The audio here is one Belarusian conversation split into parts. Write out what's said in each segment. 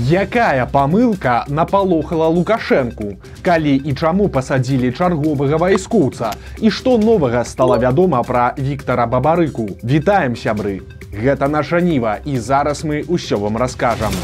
Якая памылка напалохала лукашэнку? Калі і чаму пасадзілі чарговага вайскоўца? І што новага стала вядома пра Віктора бабарыку? Вітаем сябры! Гэта наша ніва і зараз мы ўсё вам раскажам.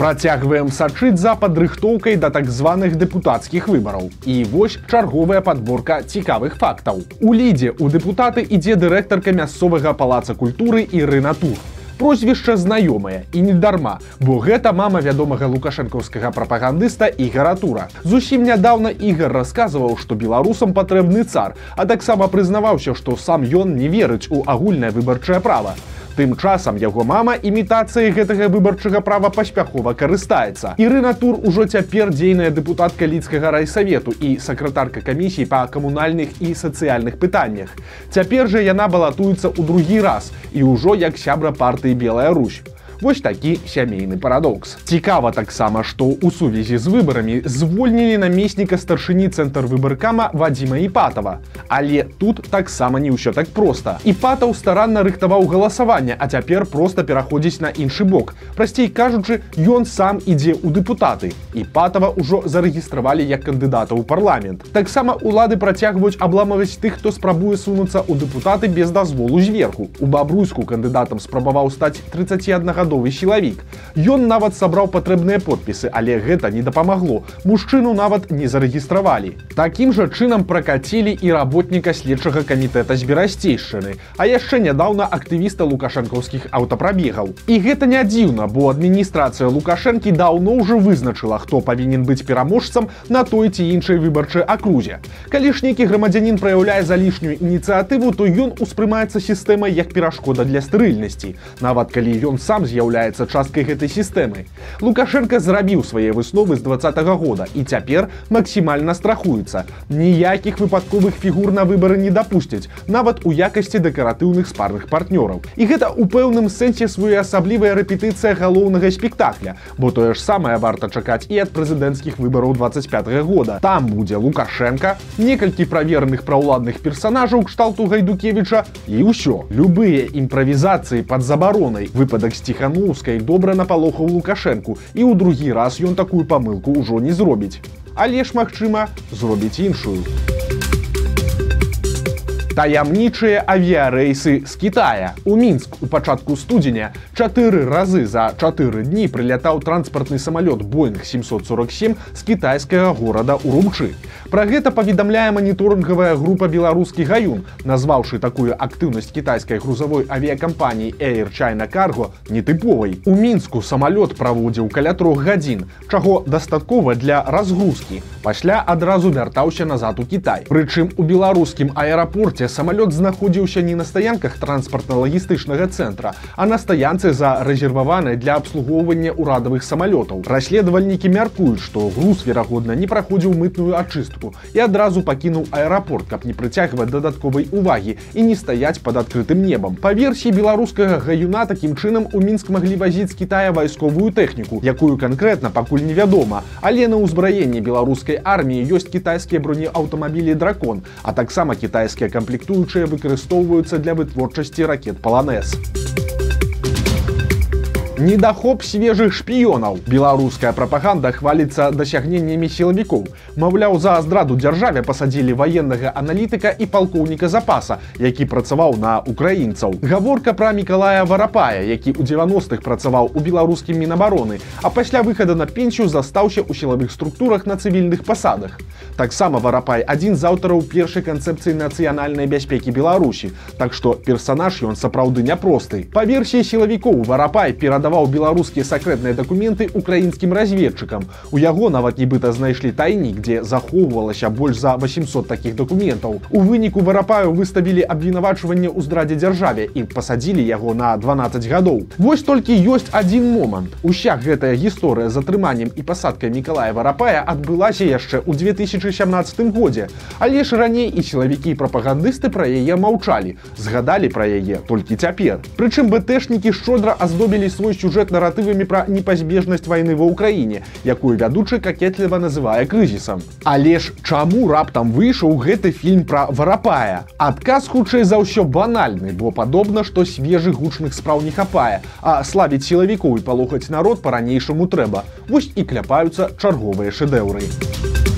Працягваем сачыць за падрыхтоўкай да так званых дэпутацкіх выбараў. І вось чарговая падборка цікавых фактаў. У лідзе у дэпутаты ідзе дырэктарка мясцовага палаца культуры і рынатур прозвішча знаёмае і не дарма бо гэта мама вядомага лукашэнкаўскага прапагандыста і гаратура зусім нядаўна ігар расказваў што беларусам патрэбны цар а таксама прызнаваўся што сам ён не верыць у агульнае выбарчае права Тым часам яго мама імітацыяй гэтага выбарчага права паспяхова карыстаецца. Ірына Тур ужо цяпер дзейная дэпутатка лідскага райсавету і сакратарка камісій па камунальных і сацыяльных пытаннях. Цяпер жа яна балатуецца ў другі раз і ўжо як сябра партыі Белая Русь. Вось такі сямейны парадокс. Цікава таксама, што ў сувязі з выбарамі звольнілі намесніка старшыні цэнтр выбаркама Вадзіма Іпатава. Але тут таксама не ўсё так проста. Іпатаў старанна рыхтаваў галасаванне, а цяпер проста пераходзіць на іншы бок. Прасцей кажучы, ён сам ідзе ў дэпутаты. Іпатава ўжо зарэгістравалі як кандыдата ў парламент. Таксама улады працягваюць абламаваць тых, хто спрабуе сунуцца ў дэпутаты без дазволу зверху. У бабруйску кандыдатам спрабаваў стаць 31 года гадовы сілавік. Ён нават сабраў патрэбныя подпісы, але гэта не дапамагло. Мужчыну нават не зарэгістравалі. Такім жа чынам пракацілі і работніка следчага камітэта з берасцейшчыны, а яшчэ нядаўна актывіста лукашэнкаўскіх аўтапрабегаў. І гэта не дзіўна, бо адміністрацыя лукашэнкі даўно ўжо вызначыла, хто павінен быць пераможцам на той ці іншай выбарчай акрузе. Калі ж нейкі грамадзянін праяўляе за лішнюю ініцыятыву, то ён успрымаецца сістэмай як перашкода для стэрыльнасці. Нават калі ён сам з'яўляецца з'яўляецца часткай гэтай сістэмы. Лукашенко зрабіў свае высновы з два -го года і цяпер максімальна страхуецца. Ніякіх выпадковых фігур на выбары не дапусцяць, нават у якасці дэкаратыўных спарных партнёраў. І гэта ў пэўным сэнсе своеасаблівая рэпетыцыя галоўнага спектакля, бо тое ж самае варта чакаць і ад прэзідэнцкіх выбараў 25 -го года. Там будзе Лукашенко, некалькі праверных праўладных персонажаў кшталту гайдукевіча і ўсё. Любыя імправізацыі пад забаронай выпадак сціхану Ціханаўскай добра напалохаў лукашэнку і ў другі раз ён такую памылку ўжо не зробіць. Але ж магчыма, зробіць іншую. Таямнічыя авіярэйсы з Китая. У мінск у пачатку студзеня чатыры разы за чатыры дні прылятаў транспартны самалёт Боинг 747 з кітайскага горада Урумчы. Пра гэта паведамляе маніторынгавая група беларускі гаюн, назваўшы такую актыўнасць кітайскай грузавой авіякампаніі Air China Cargo нетыповай. У мінску самалёт праводзіў каля трох гадзін, чаго дастаткова для разгрузкі. Пасля адразу вяртаўся назад у Кітай. Прычым у беларускім аэрапорце факце самалёт знаходзіўся не на стаянках транспартна-лагістычнага цэнтра, а на стаянцы за рэзерваванай для абслугоўвання ўрадавых самалётаў. Расследавальнікі мяркуюць, што груз верагодна не праходзіў мытную ачыстку і адразу пакінуў аэрапорт, каб не прыцягваць дадатковай увагі і не стаяць пад адкрытым небам. Па версіі беларускага гаюна такім чынам у мінск маглі вазіць Китая вайсковую тэхніку, якую канкрэтна пакуль невядома, але на ўзбраенні беларускай арміі ёсць кітайскія бронеаўтамабілі дракон, а таксама кітайскія камплекты камплектуючыя выкарыстоўваюцца для вытворчасці ракет паланез недахоп свежых шпіёнаў беларуская прапаганда хваліцца дасягненнямі сілавікоў маўляў за здраду дзяржаве пасадзілі ваеннага аналітыка і палкоўніка запаса які працаваў на украінцаў гаворка пра мікалая варапая які ў 90-х працаваў у беларускім мінабароны а пасля выхада на пенсію застаўся ў сілавых структурах на цывільных пасадах таксама варапай адзін з аўтараў першай канцэпцыі нацыянальнай бяспекі беларусі так што персанаж ён сапраўды няпросты. Па версіі сілавікоў варапай перадаваў перадаваў беларускія сакрэтныя дакументы украінскім разведчыкам. У яго нават нібыта знайшлі тайнік, дзе захоўвалася больш за 800 такіх дакументаў. У выніку варапаю выставілі абвінавачванне ў здрадзе дзяржаве і пасадзілі яго на 12 гадоў. Вось толькі ёсць адзін момант. Уся гэтая гісторыя з атрыманнем і пасадкай Миколая варапая адбылася яшчэ ў 2017 годзе. Але ж раней і сілавікі прапагандысты пра яе маўчалі, згадалі пра яе толькі цяпер. Прычым бтэшнікі шчодра аздобілі свой сюжэт наратывамі пра непазбежнасць вайны ва ўкраіне, якую вядучы какетліва называе крызісам. Але ж чаму раптам выйшаў гэты фільм пра варапая? Адказ хутчэй за ўсё банальны, бо падобна, што свежых гучных спраў не хапае, а славіць сілавікоў і палохаць народ па-ранейшаму трэба. Вось і кляпаюцца чарговыя шэдэўры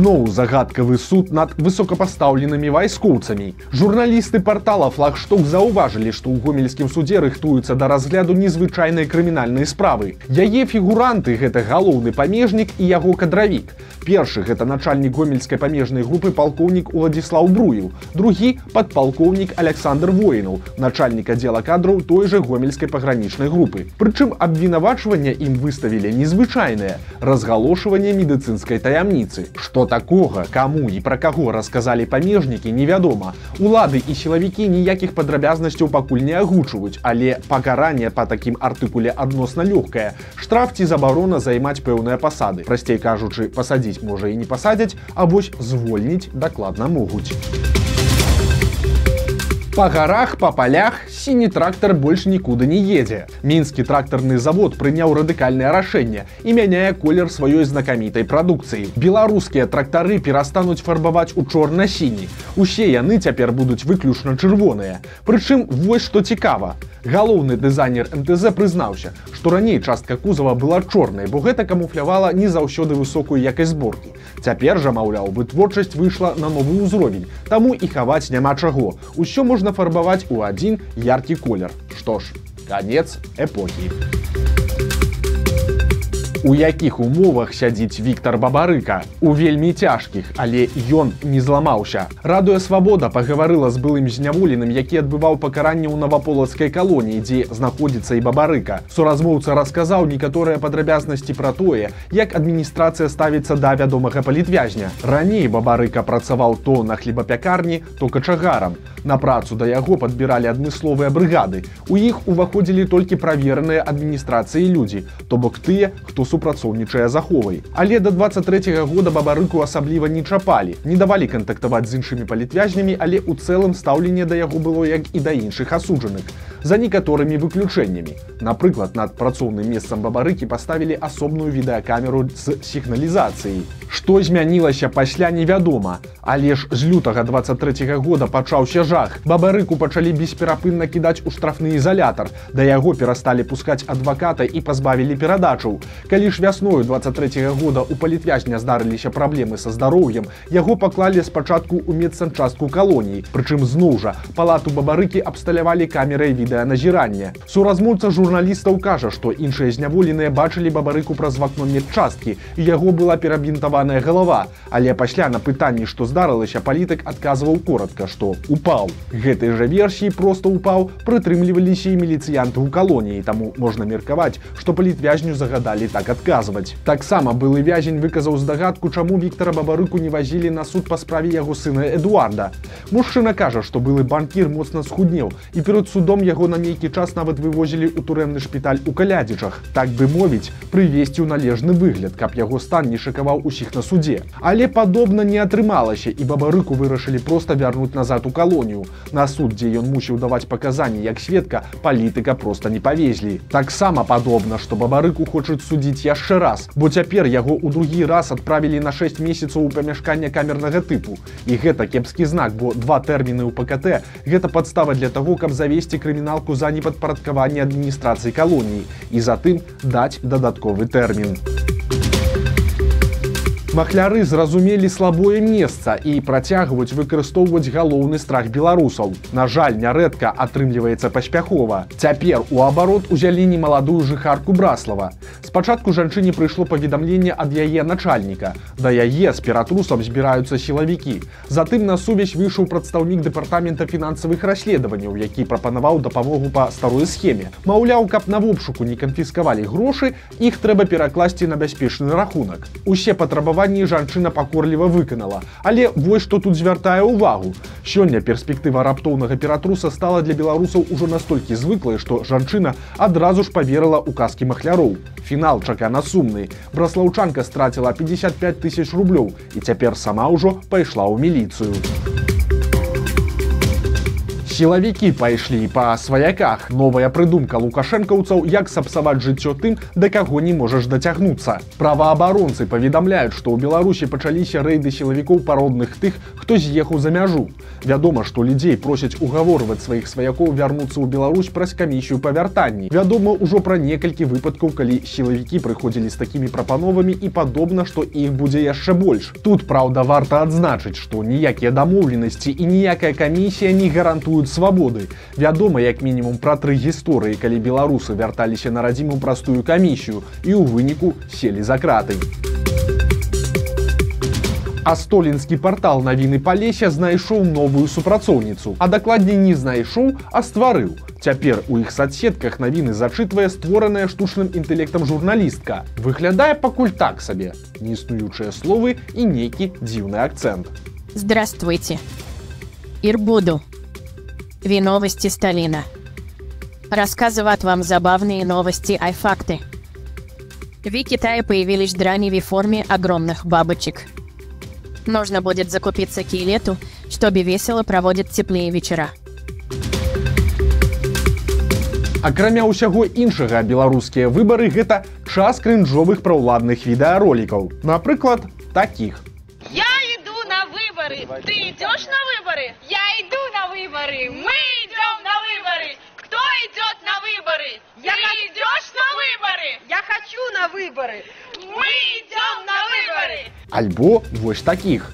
зноў загадкавы суд над высокапастаўленымі вайскоўцамі. Журналісты портала флагшток заўважылі, што ў гомельскім судзе рыхтуюцца да разгляду незвычайнай крымінальнай справы. Яе фігуранты гэта галоўны памежнік і яго кадравік. Першы гэта начальнік гомельскай памежнай групы палкоўнік Уладзіслаў Бруіў, другі падпалкоўнік Александр Воінаў, начальнік аддзела кадраў той жа гомельскай пагранічнай групы. Прычым абвінавачванне ім выставілі незвычайнае разгалошванне медыцынскай таямніцы. Што такога каму і пра каго расказалі памежнікі невядома улады і сілавікі ніякіх падрабязнасцяў пакуль не агучваюць але пакаранне па такім артыкуле адносна лёгкае. Штраф ці забарона займаць пэўныя пасады. Прасцей кажучы пасадзіць можа і не пасадзяць а вось звольніць дакладна могуць Па гарах, па палях сіні трактар больш нікуды не едзе. Мінскі трактарны завод прыняў радыкальнае рашэнне і мяняе колер сваёй знакамітай прадукцыі. Беларускія трактары перастануць фарбаваць у чорна-сіні. Усе яны цяпер будуць выключна чырвоныя. Прычым вось што цікава. Галоўны дызайнер МТЗ прызнаўся, што раней частка кузава была чорнай, бо гэта камуфлявала не заўсёды высокую якасць зборкі. Цяпер жа, маўляў, вытворчасць выйшла на новы ўзровень, таму і хаваць няма чаго. Усё можна фарбаваць у адзін яркі колер. Што ж, канец эпохі у якіх умовах сядзіць Віктор бабарыка? У вельмі цяжкіх але ён не зламаўся. Радуя свабода пагаварыла з былым зняволеным які адбываў пакаранне ў наваполацкай калоніі дзе знаходзіцца і бабарыка. Суразмоўца расказаў некаторыя падрабязнасці пра тое як адміністрацыя ставіцца да вядомага палітвязня. Раней бабарыка працаваў то на хлебапякарні то качагарам на працу да яго падбіралі адмысловыя брыгады. У іх уваходзілі толькі правераныя адміністрацыі людзі то бок тыя хто супрацоўнічае заховай. Але да 23 -го года бабарыку асабліва не чапалі, не давалі кантактаваць з іншымі палітвязнямі, але ў цэлым стаўленне да яго было як і да іншых асуджаных за некаторымі выключэннямі. Напрыклад, над працоўным месцам бабарыкі паставілі асобную відэакамеру з сігналізацыяй. Што змянілася пасля невядома, Але ж з лютага 23 -го года пачаўся жах. Бабарыку пачалі бесперапынна кідаць у штрафны ізалятар. Да яго перасталі пускаць адваката і пазбавілі перадачаў. Калі ж вясною 23 -го года у палітвязня здарыліся праблемы са здароўем, яго паклалі спачатку ў медсанчастку калоніі. Прычым зноў жа палату бабарыкі абсталявалі камерай відэаназірання. Суразмоўца журналістаў кажа, што іншыя зняволеныя бачылі бабарыку праз вакно медчасткі і яго была перабінтаваная галава. Але пасля на пытанні, што здарылася палітык адказваў коротко што упаў гэтай жа версіі просто упаў прытрымліваліся і міліцыянты ў калоніі таму можна меркаваць што палітвязню загадалі так адказваць таксама былы вязень выказаў здагадку чаму Віктора бабарыку не вазілі на суд па справе яго сына эдуарда мужчына кажа што былы банкір моцна схуднеў і перад судом яго на нейкі час нават вывозілі ў турэмны шпіталь у калядзічах так бы мовіць прывесці ў належны выгляд каб яго стан не шакаваў усіх на суде але падобна не атрымалася і бабарыку вырашылі проста вярнуць назад у калонію. На суд, дзе ён мусіў даваць паказанні як сведка, палітыка проста не павезлі. Таксама падобна, што бабарыку хочуць судзіць яшчэ раз, бо цяпер яго ў другі раз адправілі на 6 месяцаў у памяшкання камернага тыпу. І гэта кепскі знак, бо два тэрміны ў ПКТ гэта падстава для таго, каб завесці крыміналку за непадпарадкаванне адміністрацыі калоніі і затым даць дадатковы тэрмін. Махляры зразумелі слабое месца і працягваюць выкарыстоўваць галоўны страх беларусаў. На жаль, нярэдка атрымліваецца паспяхова. Цяпер у абарот узялі немаладую жыхарку браслава. Спачатку жанчыне прыйшло паведамленне ад яе начальніка. Да яе з ператрусам збіраюцца сілавікі. Затым на сувязь выйшаў прадстаўнік дэпартамента фінансавых расследаванняў, які прапанаваў дапамогу па старой схеме. Маўляў, каб на вопшуку не канфіскавалі грошы, іх трэба перакласці на бяспечны рахунак. Усе патрабавалі патрабаванні жанчына пакорліва выканала. Але вось што тут звяртае ўвагу. Сёння перспектыва раптоўнага ператруса стала для беларусаў ужо настолькі звыклай, што жанчына адразу ж паверыла ў казкі махляроў. Фінал чакана сумны. Браслаўчанка страціла 55 тысяч рублёў і цяпер сама ўжо пайшла ў міліцыю. Сілавікі пайшлі па сваяках. Новая прыдумка лукашэнкаўцаў, як сапсаваць жыццё тым, да каго не можаш дацягнуцца. Праваабаронцы паведамляюць, што ў Беларусі пачаліся рэйды сілавікоў пародных тых, хто з'ехаў за мяжу. Вядома, што людзей просяць угаворваць сваіх сваякоў вярнуцца ў Беларусь праз камісію па вяртанні. Вядома ўжо пра некалькі выпадкаў, калі сілавікі прыходзілі з такімі прапановамі і падобна, што іх будзе яшчэ больш. Тут праўда варта адзначыць, што ніякія дамоўленасці і ніякая камісія не гарантуюць свабоды. Вядома, як мінімум пра тры гісторыі, калі беларусы вярталіся на радзіму простую камісію і ў выніку селі за краты. А столінскі партал навіны палеся знайшоў новую супрацоўніцу, а дакладней не знайшоў, а стварыў. Цяпер у іх садсетках навіны зачытвае створаная штучным інтэлектам журналістка. Выглядае пакуль так сабе, неіснуючыя словы і нейкі дзіўны акцэнт. Здравствуйте. Ирбуду. Ви новости Сталина. Рассказывать вам забавные новости и факты. В Китае появились драни в форме огромных бабочек. Нужно будет закупиться к лету, чтобы весело проводить теплые вечера. Акрамя ўсяго іншага беларускія выбары гэта час крынжовых праўладных відэаролікаў. Напрыклад, такіх. Я иду на выборы. Ты идешь на выборы? Я иду на выборы. Мы идем на выборы. Кто идет на выборы? Я Ты идешь на выборы? Я хочу на выборы. Мы идем на выборы. Альбо вось такіх.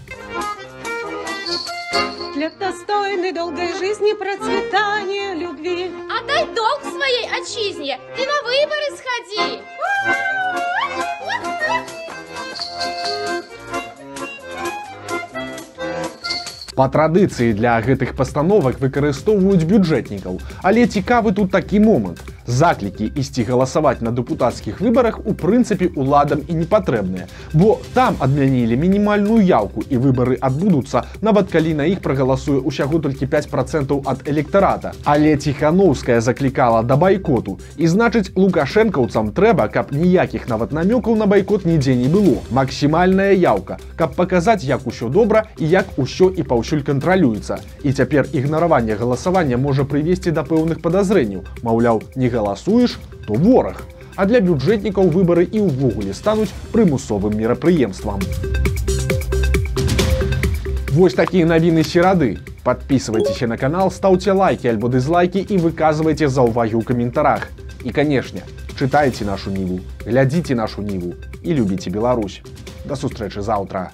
Для достойной долгой жизни процветания любви. Отдай долг своей отчизне. Ты на выборы сходи. Па традыцыі для гэтых пастановак выкарыстоўваюць бюджэтнікаў, але цікавы тут такі момант. Заклікі ісці галасаваць на дэпутацкіх выбарах у прынцыпе уладам і не патрэбныя, бо там адмянілі мінімальную яўку і выбары адбудуцца, нават калі на іх прагаласуе ўсяго толькі 5 процентаў ад электарата. Але ціхановская заклікала да байкоту і значыць лукашэнкаўцам трэба, каб ніякіх нават намёкаў на байкот нідзе не было. Максімальная яўка, каб паказаць, як усё добра і як усё і паўсюль кантралюецца. І цяпер ігнараванне галасавання можа прывесці да пэўных падазрэнняў, маўляў, не галасуеш, то вораг. А для бюджэтнікаў выбары і ўвогуле стануць прымусовым мерапрыемствам. Вось такія навіны серады. Подписывайтеся на канал, ставьте лайки альбо дизлайки и выказывайте заўвагі ў каментарах. І, канешне, чытайце нашу ніву, глядзіце нашу ніву і любіце Беларусь. Да сустрэчы заўтра.